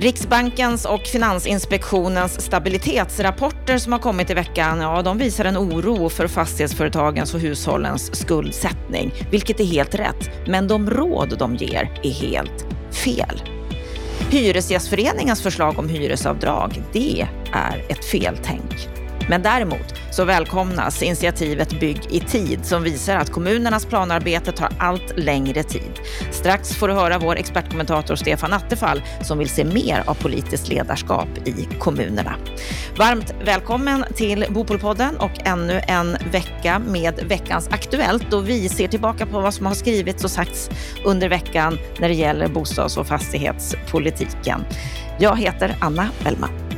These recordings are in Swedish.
Riksbankens och Finansinspektionens stabilitetsrapporter som har kommit i veckan, ja, de visar en oro för fastighetsföretagens och hushållens skuldsättning, vilket är helt rätt. Men de råd de ger är helt fel. Hyresgästföreningens förslag om hyresavdrag, det är ett feltänk. Men däremot så välkomnas initiativet Bygg i tid som visar att kommunernas planarbete tar allt längre tid. Strax får du höra vår expertkommentator Stefan Attefall som vill se mer av politiskt ledarskap i kommunerna. Varmt välkommen till Bopolpodden och ännu en vecka med veckans Aktuellt då vi ser tillbaka på vad som har skrivits och sagts under veckan när det gäller bostads och fastighetspolitiken. Jag heter Anna Bellman.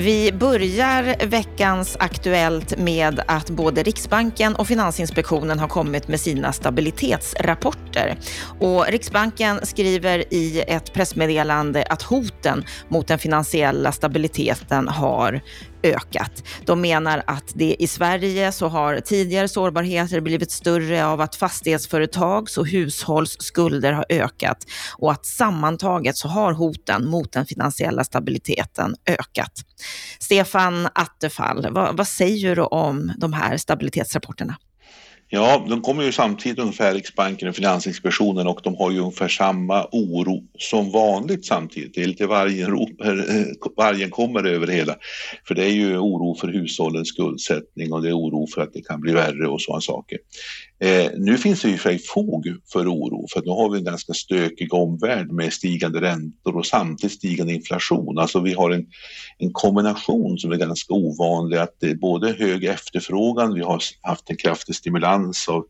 Vi börjar veckans Aktuellt med att både Riksbanken och Finansinspektionen har kommit med sina stabilitetsrapporter. Och Riksbanken skriver i ett pressmeddelande att hoten mot den finansiella stabiliteten har ökat. De menar att det i Sverige så har tidigare sårbarheter blivit större av att fastighetsföretags och hushålls skulder har ökat och att sammantaget så har hoten mot den finansiella stabiliteten ökat. Stefan Attefall, vad, vad säger du om de här stabilitetsrapporterna? Ja, de kommer ju samtidigt ungefär Riksbanken och Finansinspektionen och de har ju ungefär samma oro som vanligt samtidigt. Det är lite vargen, eh, vargen kommer över det hela. För det är ju oro för hushållens skuldsättning och det är oro för att det kan bli värre och sådana saker. Eh, nu finns det ju för fog för oro för nu har vi en ganska stökig omvärld med stigande räntor och samtidigt stigande inflation. Alltså vi har en, en kombination som är ganska ovanlig att det är både hög efterfrågan, vi har haft en kraftig stimulans av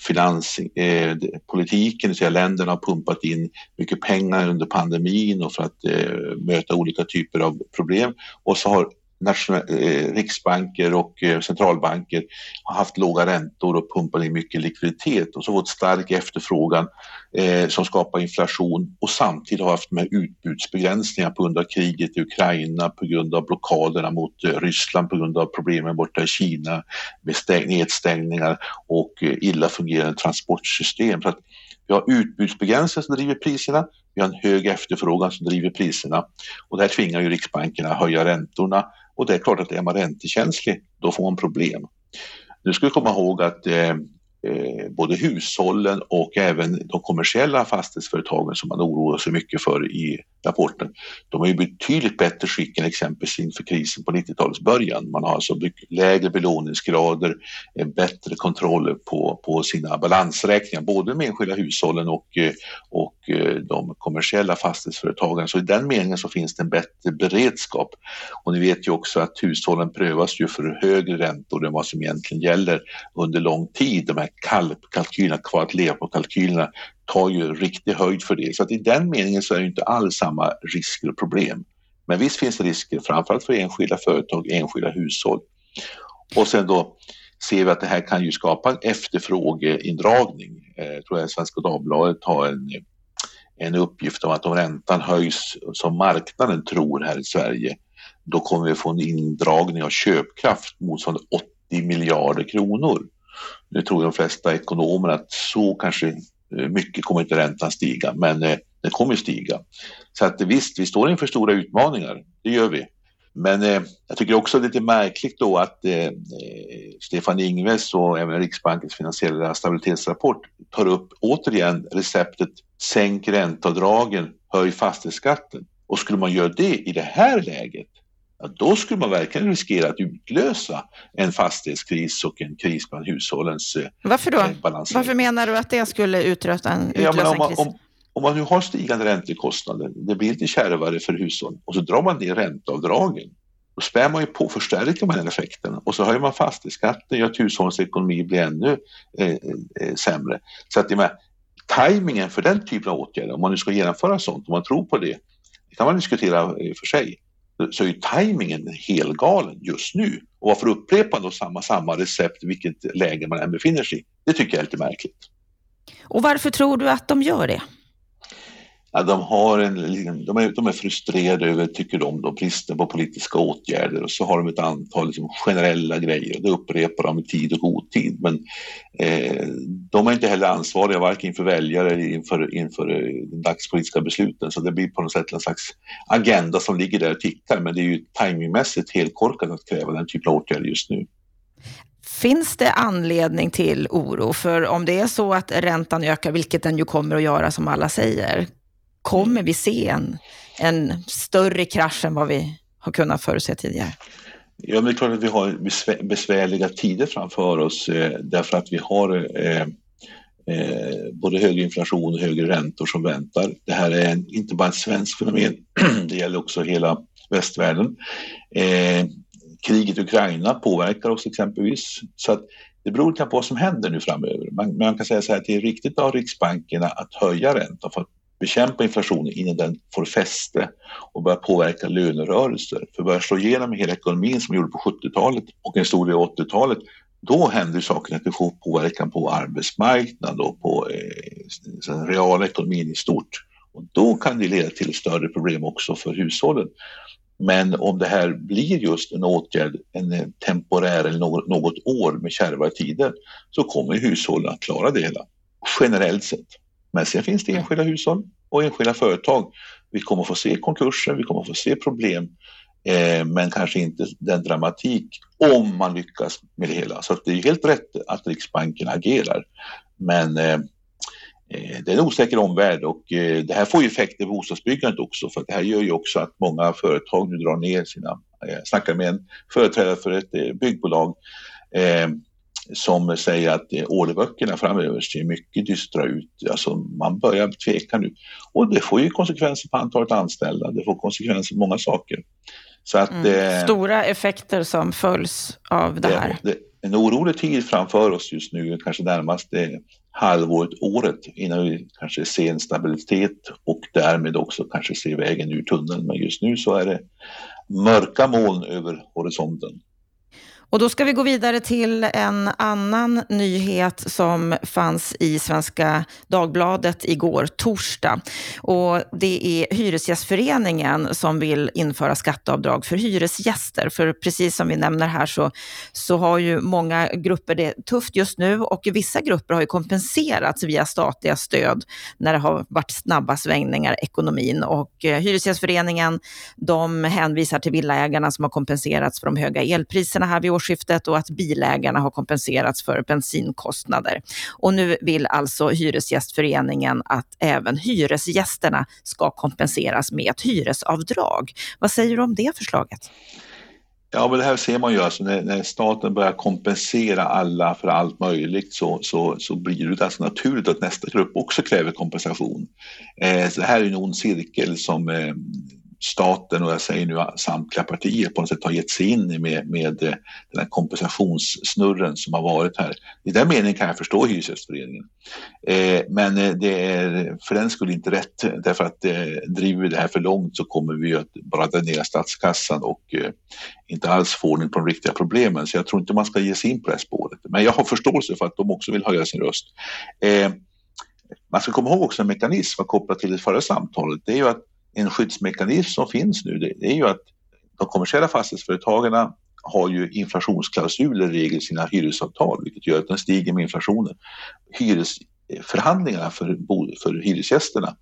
finanspolitiken, eh, länderna har pumpat in mycket pengar under pandemin och för att eh, möta olika typer av problem och så har Eh, riksbanker och eh, centralbanker har haft låga räntor och pumpat in mycket likviditet och så fått stark efterfrågan eh, som skapar inflation och samtidigt har haft med utbudsbegränsningar på grund av kriget i Ukraina, på grund av blockaderna mot eh, Ryssland, på grund av problemen borta i Kina med nedstängningar och eh, illa fungerande transportsystem. Så att vi har utbudsbegränsningar som driver priserna, vi har en hög efterfrågan som driver priserna och det här tvingar ju Riksbanken att höja räntorna och det är klart att är man räntekänslig, då får man problem. Nu ska vi komma ihåg att eh, eh, både hushållen och även de kommersiella fastighetsföretagen som man oroar sig mycket för i rapporten, de är ju betydligt bättre skick än exempelvis inför krisen på 90-talets början. Man har alltså lägre belåningsgrader, eh, bättre kontroll på, på sina balansräkningar, både med enskilda hushållen och, eh, och eh, de kommersiella fastighetsföretagen. Så i den meningen så finns det en bättre beredskap. Och ni vet ju också att hushållen prövas ju för högre räntor än vad som egentligen gäller under lång tid. De här KALP-kalkylerna, kvar att leva på kalkylerna tar ju riktig höjd för det. Så att i den meningen så är det inte alls samma risker och problem. Men visst finns det risker, framförallt för enskilda företag, enskilda hushåll. Och sen då ser vi att det här kan ju skapa en efterfrågeindragning. Eh, jag tror att Svenska Dagbladet har en, en uppgift om att om räntan höjs som marknaden tror här i Sverige, då kommer vi få en indragning av köpkraft motsvarande 80 miljarder kronor. Nu tror de flesta ekonomer att så kanske eh, mycket kommer inte räntan stiga, men eh, den kommer stiga. Så att visst, vi står inför stora utmaningar, det gör vi. Men eh, jag tycker också det är lite märkligt då att eh, eh, Stefan Ingves och även Riksbankens finansiella stabilitetsrapport tar upp återigen receptet sänk ränteavdragen, höj fastighetsskatten. Och skulle man göra det i det här läget, ja, då skulle man verkligen riskera att utlösa en fastighetskris och en kris bland hushållens eh, Varför då? Balansering. Varför menar du att det skulle utlösa en, utlösa ja, om, man, en kris? Om, om man nu har stigande räntekostnader, det blir lite kärvare för hushållen och så drar man ner ränteavdragen. Då spär man ju på, förstärker man den effekten och så höjer man fastighetsskatten, gör att hushållens ekonomi blir ännu eh, eh, sämre. Så att det med, tajmingen för den typen av åtgärder, om man nu ska genomföra sånt, om man tror på det, det kan man diskutera för sig så är tajmingen helgalen just nu. Och varför upprepa då samma, samma recept vilket läge man än befinner sig i? Det tycker jag är lite märkligt. Och varför tror du att de gör det? Ja, de, har en, liksom, de, är, de är frustrerade över, tycker de, då, bristen på politiska åtgärder och så har de ett antal liksom, generella grejer. och Det upprepar de i tid och otid. Men eh, de är inte heller ansvariga varken inför väljare eller inför, inför eh, de dagspolitiska besluten. Så det blir på något sätt en slags agenda som ligger där och tickar. Men det är ju timingmässigt helt korkat att kräva den typen av åtgärder just nu. Finns det anledning till oro? För om det är så att räntan ökar, vilket den ju kommer att göra som alla säger, kommer vi se en, en större krasch än vad vi har kunnat förutse tidigare? Ja, men det är klart att vi har besvärliga tider framför oss eh, därför att vi har eh, eh, både högre inflation och högre räntor som väntar. Det här är en, inte bara ett svenskt fenomen, det gäller också hela västvärlden. Eh, kriget i Ukraina påverkar oss exempelvis. Så att det beror lite på vad som händer nu framöver. Man, man kan säga så här att det är riktigt av Riksbankerna att höja räntan för att bekämpa inflationen innan den får fäste och börjar påverka lönerörelser. För börjar slå igenom i hela ekonomin som gjorde på 70-talet och en stor del av 80-talet då händer saker att vi får påverkan på arbetsmarknaden och på eh, realekonomin i stort. Och då kan det leda till större problem också för hushållen. Men om det här blir just en åtgärd, en eh, temporär eller något, något år med kärvare tider så kommer hushållen att klara det hela generellt sett. Men sen finns det enskilda hushåll och enskilda företag. Vi kommer få se konkurser, vi kommer få se problem, eh, men kanske inte den dramatik om man lyckas med det hela. Så det är helt rätt att Riksbanken agerar. Men eh, eh, det är en osäker omvärld och eh, det här får ju effekter på bostadsbyggandet också för det här gör ju också att många företag nu drar ner sina, jag eh, snackar med en företrädare för ett eh, byggbolag eh, som säger att orderböckerna framöver ser mycket dystra ut. Alltså man börjar tveka nu. Och det får ju konsekvenser på antalet anställda, det får konsekvenser på många saker. Så att, mm. eh, Stora effekter som följs av det, det här. Det, en orolig tid framför oss just nu, kanske närmaste halvåret, året, innan vi kanske ser en stabilitet och därmed också kanske ser vägen ur tunneln. Men just nu så är det mörka moln över horisonten. Och då ska vi gå vidare till en annan nyhet som fanns i Svenska Dagbladet igår, torsdag. Och det är Hyresgästföreningen som vill införa skatteavdrag för hyresgäster. För precis som vi nämner här så, så har ju många grupper det tufft just nu och vissa grupper har ju kompenserats via statliga stöd när det har varit snabba svängningar i ekonomin. Och eh, Hyresgästföreningen de hänvisar till villaägarna som har kompenserats för de höga elpriserna här vid årsskiftet och att bilägarna har kompenserats för bensinkostnader. Och nu vill alltså Hyresgästföreningen att även hyresgästerna ska kompenseras med ett hyresavdrag. Vad säger du om det förslaget? Ja, men det här ser man ju alltså när, när, staten börjar kompensera alla för allt möjligt så, så, så blir det ganska naturligt att nästa grupp också kräver kompensation. Eh, så det här är en ond cirkel som eh, staten och jag säger nu samtliga partier på något sätt har gett sig in med, med eh, den här kompensationssnurren som har varit här. I den meningen kan jag förstå Hyresgästföreningen. Eh, men eh, det är för den skulle inte rätt därför att eh, driver vi det här för långt så kommer vi att bara dränera statskassan och eh, inte alls få ordning på de riktiga problemen. Så jag tror inte man ska ge sig in på det här spåret. Men jag har förståelse för att de också vill höja sin röst. Eh, man ska komma ihåg också en mekanism kopplat till det förra samtalet. Det är ju att en skyddsmekanism som finns nu det, är ju att de kommersiella fastighetsföretagen har ju inflationsklausuler i regel i sina hyresavtal vilket gör att den stiger med inflationen. Hyresförhandlingarna för, för hyresgästerna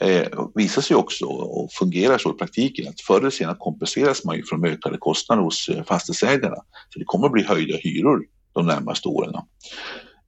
eh, visar sig också och fungerar så i praktiken att förr eller senare kompenseras man ju för de ökade kostnaderna hos eh, fastighetsägarna. Så det kommer att bli höjda hyror de närmaste åren.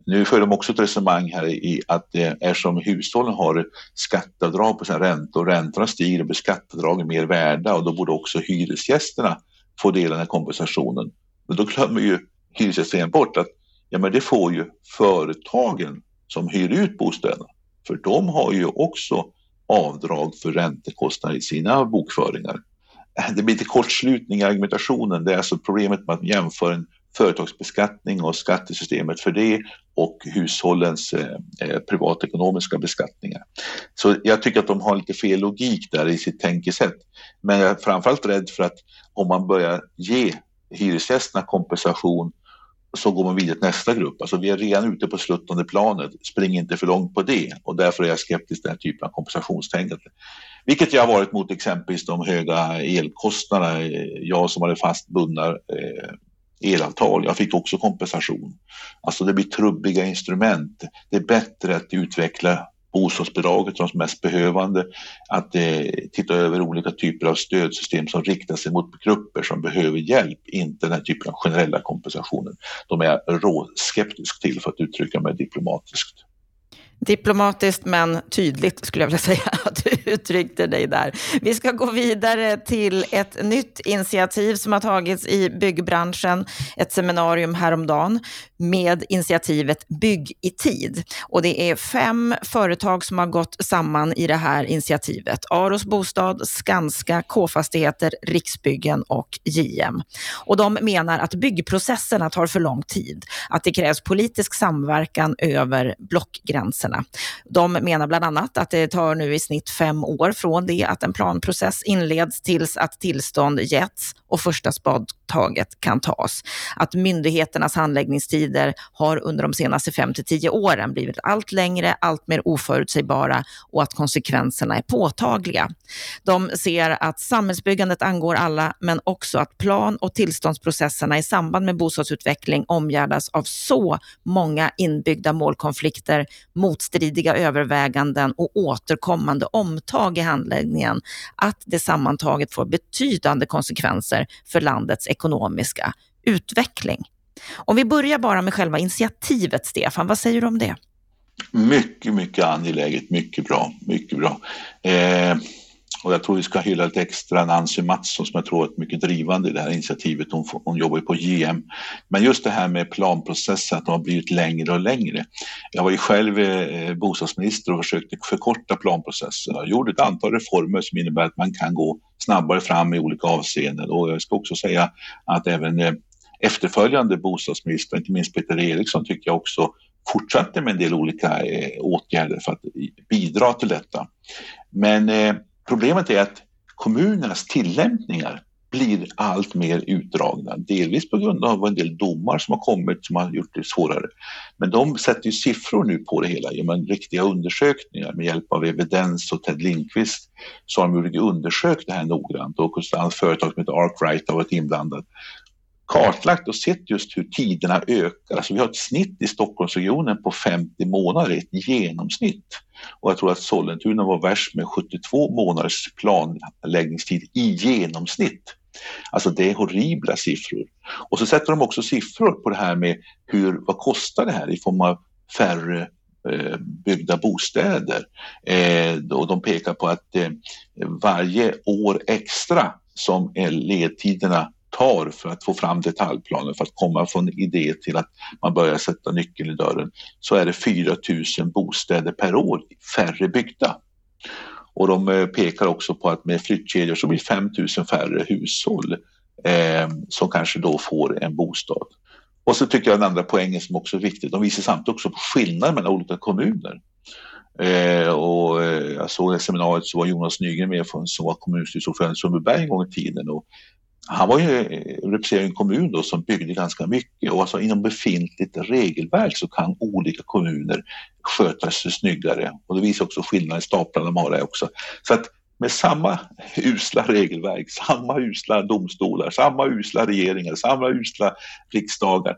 Nu för de också ett resonemang här i att det är som hushållen har skatteavdrag på sina räntor, räntorna stiger och blir skatteavdragen mer värda och då borde också hyresgästerna få del av den här kompensationen. Men då glömmer ju hyresgästen bort att ja, men det får ju företagen som hyr ut bostäderna. För de har ju också avdrag för räntekostnader i sina bokföringar. Det blir lite kortslutning i argumentationen. Det är alltså problemet med att jämföra en företagsbeskattning och skattesystemet för det och hushållens eh, eh, privatekonomiska beskattningar. Så jag tycker att de har lite fel logik där i sitt tänkesätt. Men jag är framförallt rädd för att om man börjar ge hyresgästerna kompensation så går man vidare till nästa grupp. Alltså vi är redan ute på sluttande planet, spring inte för långt på det och därför är jag skeptisk till den här typen av kompensationstänkande. Vilket jag har varit mot exempelvis de höga elkostnaderna. Eh, jag som hade fast bundna eh, elavtal, jag fick också kompensation. Alltså det blir trubbiga instrument. Det är bättre att utveckla bostadsbidraget till de mest behövande, att eh, titta över olika typer av stödsystem som riktar sig mot grupper som behöver hjälp, inte den här typen av generella kompensationer. De är jag råskeptisk till för att uttrycka mig diplomatiskt. Diplomatiskt men tydligt skulle jag vilja säga att du uttryckte dig där. Vi ska gå vidare till ett nytt initiativ som har tagits i byggbranschen. Ett seminarium häromdagen med initiativet Bygg i tid. Och det är fem företag som har gått samman i det här initiativet. Aros Bostad, Skanska, K-fastigheter, Riksbyggen och JM. Och de menar att byggprocesserna tar för lång tid, att det krävs politisk samverkan över blockgränserna. De menar bland annat att det tar nu i snitt fem år från det att en planprocess inleds tills att tillstånd getts och första spadtaget kan tas. Att myndigheternas handläggningstider har under de senaste fem till tio åren blivit allt längre, allt mer oförutsägbara och att konsekvenserna är påtagliga. De ser att samhällsbyggandet angår alla, men också att plan och tillståndsprocesserna i samband med bostadsutveckling omgärdas av så många inbyggda målkonflikter, mot motstridiga överväganden och återkommande omtag i handläggningen, att det sammantaget får betydande konsekvenser för landets ekonomiska utveckling. Om vi börjar bara med själva initiativet, Stefan, vad säger du om det? Mycket, mycket angeläget, mycket bra, mycket bra. Eh, och jag tror vi ska hylla lite extra Nancy Mattsson som jag tror är mycket drivande i det här initiativet. Hon, hon jobbar ju på JM. Men just det här med planprocessen, att de har blivit längre och längre. Jag var ju själv eh, bostadsminister och försökte förkorta planprocessen. Jag gjorde ett antal reformer som innebär att man kan gå snabbare fram i olika avseenden. Och jag ska också säga att även eh, efterföljande bostadsminister, inte minst Peter Eriksson, tycker jag också fortsatte med en del olika eh, åtgärder för att bidra till detta. Men eh, problemet är att kommunernas tillämpningar blir allt mer utdragna, delvis på grund av en del domar som har kommit som har gjort det svårare. Men de sätter ju siffror nu på det hela. Genom riktiga undersökningar med hjälp av evidens och Ted Lindqvist så har de undersökt det här noggrant. Och ett företag som heter Arkwright har varit inblandat kartlagt och sett just hur tiderna ökar. Alltså vi har ett snitt i Stockholmsregionen på 50 månader, ett genomsnitt. Och jag tror att Sollentuna var värst med 72 månaders planläggningstid i genomsnitt. Alltså det är horribla siffror. Och så sätter de också siffror på det här med hur, vad kostar det här i form av färre eh, byggda bostäder. Eh, och de pekar på att eh, varje år extra som ledtiderna tar för att få fram detaljplanen för att komma från idé till att man börjar sätta nyckeln i dörren så är det 4 000 bostäder per år färre byggda. Och de eh, pekar också på att med flyttkedjor så blir 5 000 färre hushåll eh, som kanske då får en bostad. Och så tycker jag den andra poängen som också är viktig, de visar samtidigt också på skillnader mellan olika kommuner. Eh, och eh, jag såg i seminariet så var Jonas Nygren med från, som var kommunstyrelseordförande i Sundbyberg en gång i tiden och han var ju eh, representerade en kommun då som byggde ganska mycket och alltså inom befintligt regelverk så kan olika kommuner sköta sig snyggare och det visar också skillnaden i staplarna de har där också. Så att med samma usla regelverk, samma usla domstolar, samma usla regeringar, samma usla riksdagar,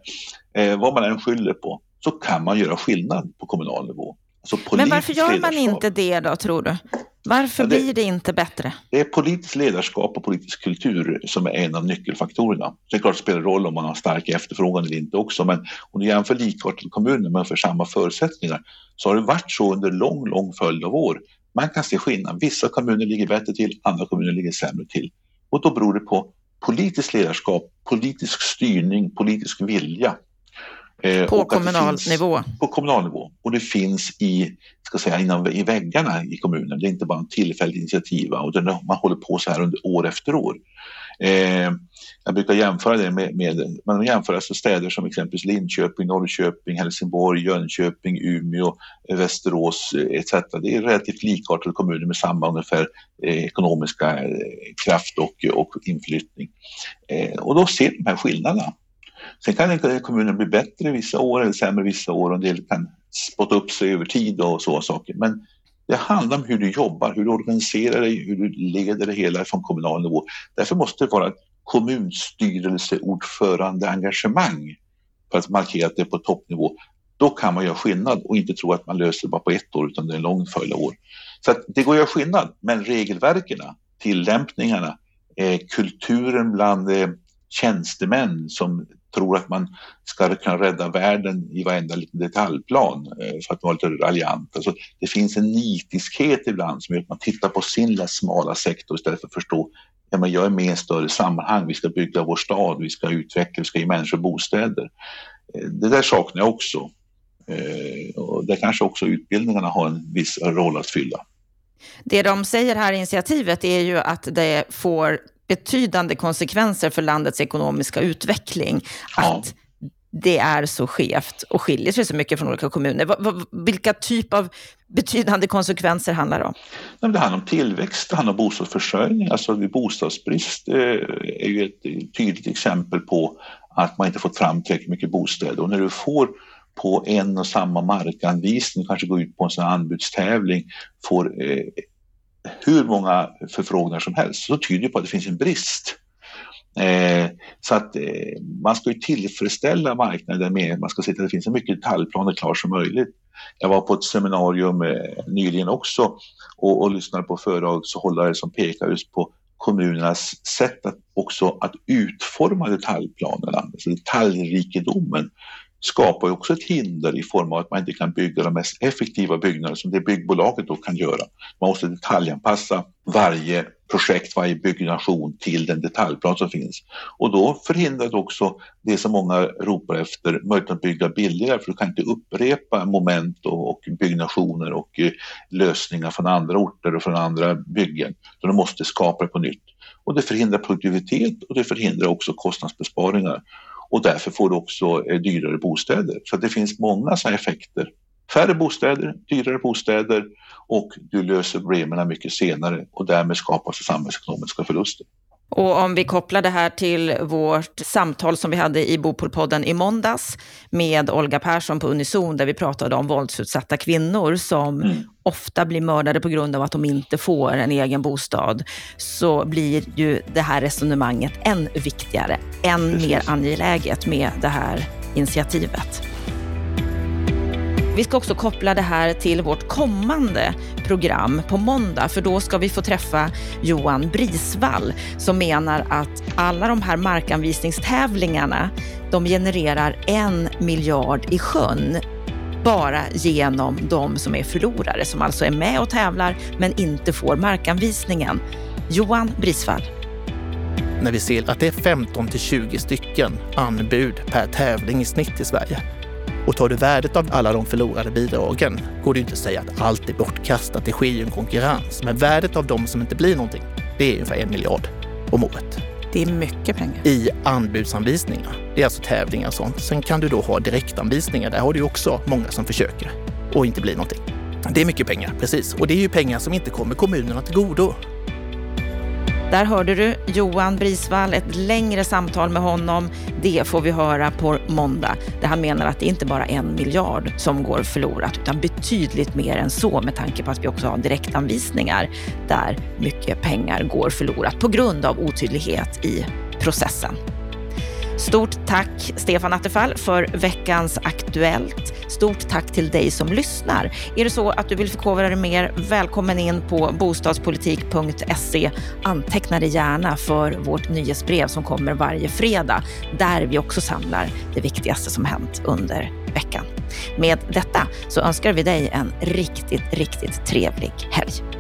eh, vad man än skyller på, så kan man göra skillnad på kommunal nivå. Alltså Men varför gör man inte det då, tror du? Varför ja, det, blir det inte bättre? Det är politiskt ledarskap och politisk kultur som är en av nyckelfaktorerna. Det är klart det spelar roll om man har stark efterfrågan eller inte också, men om du jämför likartade kommuner men för samma förutsättningar så har det varit så under lång, lång följd av år. Man kan se skillnad. Vissa kommuner ligger bättre till, andra kommuner ligger sämre till. Och då beror det på politiskt ledarskap, politisk styrning, politisk vilja Eh, på kommunal nivå? På kommunal nivå. Och det finns i, ska säga, inom, i väggarna i kommunen. Det är inte bara en tillfällig initiativ och man håller på så här under år efter år. Eh, jag brukar jämföra det med, med man jämför alltså städer som exempelvis Linköping, Norrköping, Helsingborg, Jönköping, Umeå, Västerås eh, etc. Det är relativt likartade kommuner med samma ungefär eh, ekonomiska eh, kraft och, och inflyttning. Eh, och då ser de här skillnaderna. Sen kan kommunen bli bättre vissa år eller sämre vissa år och en del kan spotta upp sig över tid och så saker. Men det handlar om hur du jobbar, hur du organiserar dig, hur du leder det hela från kommunal nivå. Därför måste det vara ett kommunstyrelseordförande-engagemang för att markera att det är på toppnivå. Då kan man göra skillnad och inte tro att man löser det bara på ett år utan det är en lång följd av år. Så det går att göra skillnad, men regelverken, tillämpningarna, eh, kulturen bland eh, tjänstemän som tror att man ska kunna rädda världen i varenda liten detaljplan eh, för att vara lite raljant. Alltså, det finns en nitiskhet ibland som gör att man tittar på sin lilla smala sektor istället för att förstå ja, men jag är med i ett större sammanhang. Vi ska bygga vår stad, vi ska utveckla, vi ska ge människor bostäder. Eh, det där saknar jag också. Eh, och där kanske också utbildningarna har en viss roll att fylla. Det de säger här i initiativet är ju att det får betydande konsekvenser för landets ekonomiska utveckling. Att det är så skevt och skiljer sig så mycket från olika kommuner. Vilka typ av betydande konsekvenser handlar det om? Det handlar om tillväxt, det handlar om bostadsförsörjning. Alltså bostadsbrist eh, är ju ett tydligt exempel på att man inte fått fram tillräckligt mycket bostäder. Och när du får på en och samma markanvisning, kanske gå ut på en sån anbudstävling, får eh, hur många förfrågningar som helst, så tyder det på att det finns en brist. Eh, så att eh, man ska ju tillfredsställa marknaden med man ska se till att det finns så mycket detaljplaner klar som möjligt. Jag var på ett seminarium eh, nyligen också och, och lyssnade på föredragshållare som pekar just på kommunernas sätt att också att utforma detaljplanerna, alltså detaljrikedomen skapar ju också ett hinder i form av att man inte kan bygga de mest effektiva byggnader som det byggbolaget då kan göra. Man måste detaljanpassa varje projekt, varje byggnation till den detaljplan som finns. Och då förhindrar det också det som många ropar efter, möjligheten att bygga billigare för du kan inte upprepa moment och, byggnationer och eh, lösningar från andra orter och från andra byggen. Så du måste skapa det på nytt. Och det förhindrar produktivitet och det förhindrar också kostnadsbesparingar och därför får du också eh, dyrare bostäder. Så det finns många sådana effekter. Färre bostäder, dyrare bostäder och du löser problemen mycket senare och därmed skapas samhällsekonomiska förluster. Och om vi kopplar det här till vårt samtal som vi hade i Bopolpodden i måndags med Olga Persson på Unison, där vi pratade om våldsutsatta kvinnor som mm. ofta blir mördade på grund av att de inte får en egen bostad, så blir ju det här resonemanget än viktigare, än Precis. mer angeläget med det här initiativet. Vi ska också koppla det här till vårt kommande program på måndag, för då ska vi få träffa Johan Brisvall som menar att alla de här markanvisningstävlingarna, de genererar en miljard i sjön bara genom de som är förlorare, som alltså är med och tävlar men inte får markanvisningen. Johan Brisvall. När vi ser att det är 15 till 20 stycken anbud per tävling i snitt i Sverige och tar du värdet av alla de förlorade bidragen går det inte att säga att allt är bortkastat. Det sker ju en konkurrens. Men värdet av de som inte blir någonting, det är ungefär en miljard om året. Det är mycket pengar. I anbudsanvisningar. Det är alltså tävlingar och sånt. Sen kan du då ha direktanvisningar. Där har du också många som försöker och inte blir någonting. Det är mycket pengar, precis. Och det är ju pengar som inte kommer kommunerna till godo. Där hörde du Johan Brisvall, ett längre samtal med honom. Det får vi höra på måndag, där han menar att det inte bara är en miljard som går förlorat, utan betydligt mer än så med tanke på att vi också har direktanvisningar där mycket pengar går förlorat på grund av otydlighet i processen. Stort tack Stefan Attefall för veckans Aktuellt. Stort tack till dig som lyssnar. Är det så att du vill förkovra dig mer, välkommen in på bostadspolitik.se. Anteckna dig gärna för vårt nyhetsbrev som kommer varje fredag, där vi också samlar det viktigaste som hänt under veckan. Med detta så önskar vi dig en riktigt, riktigt trevlig helg.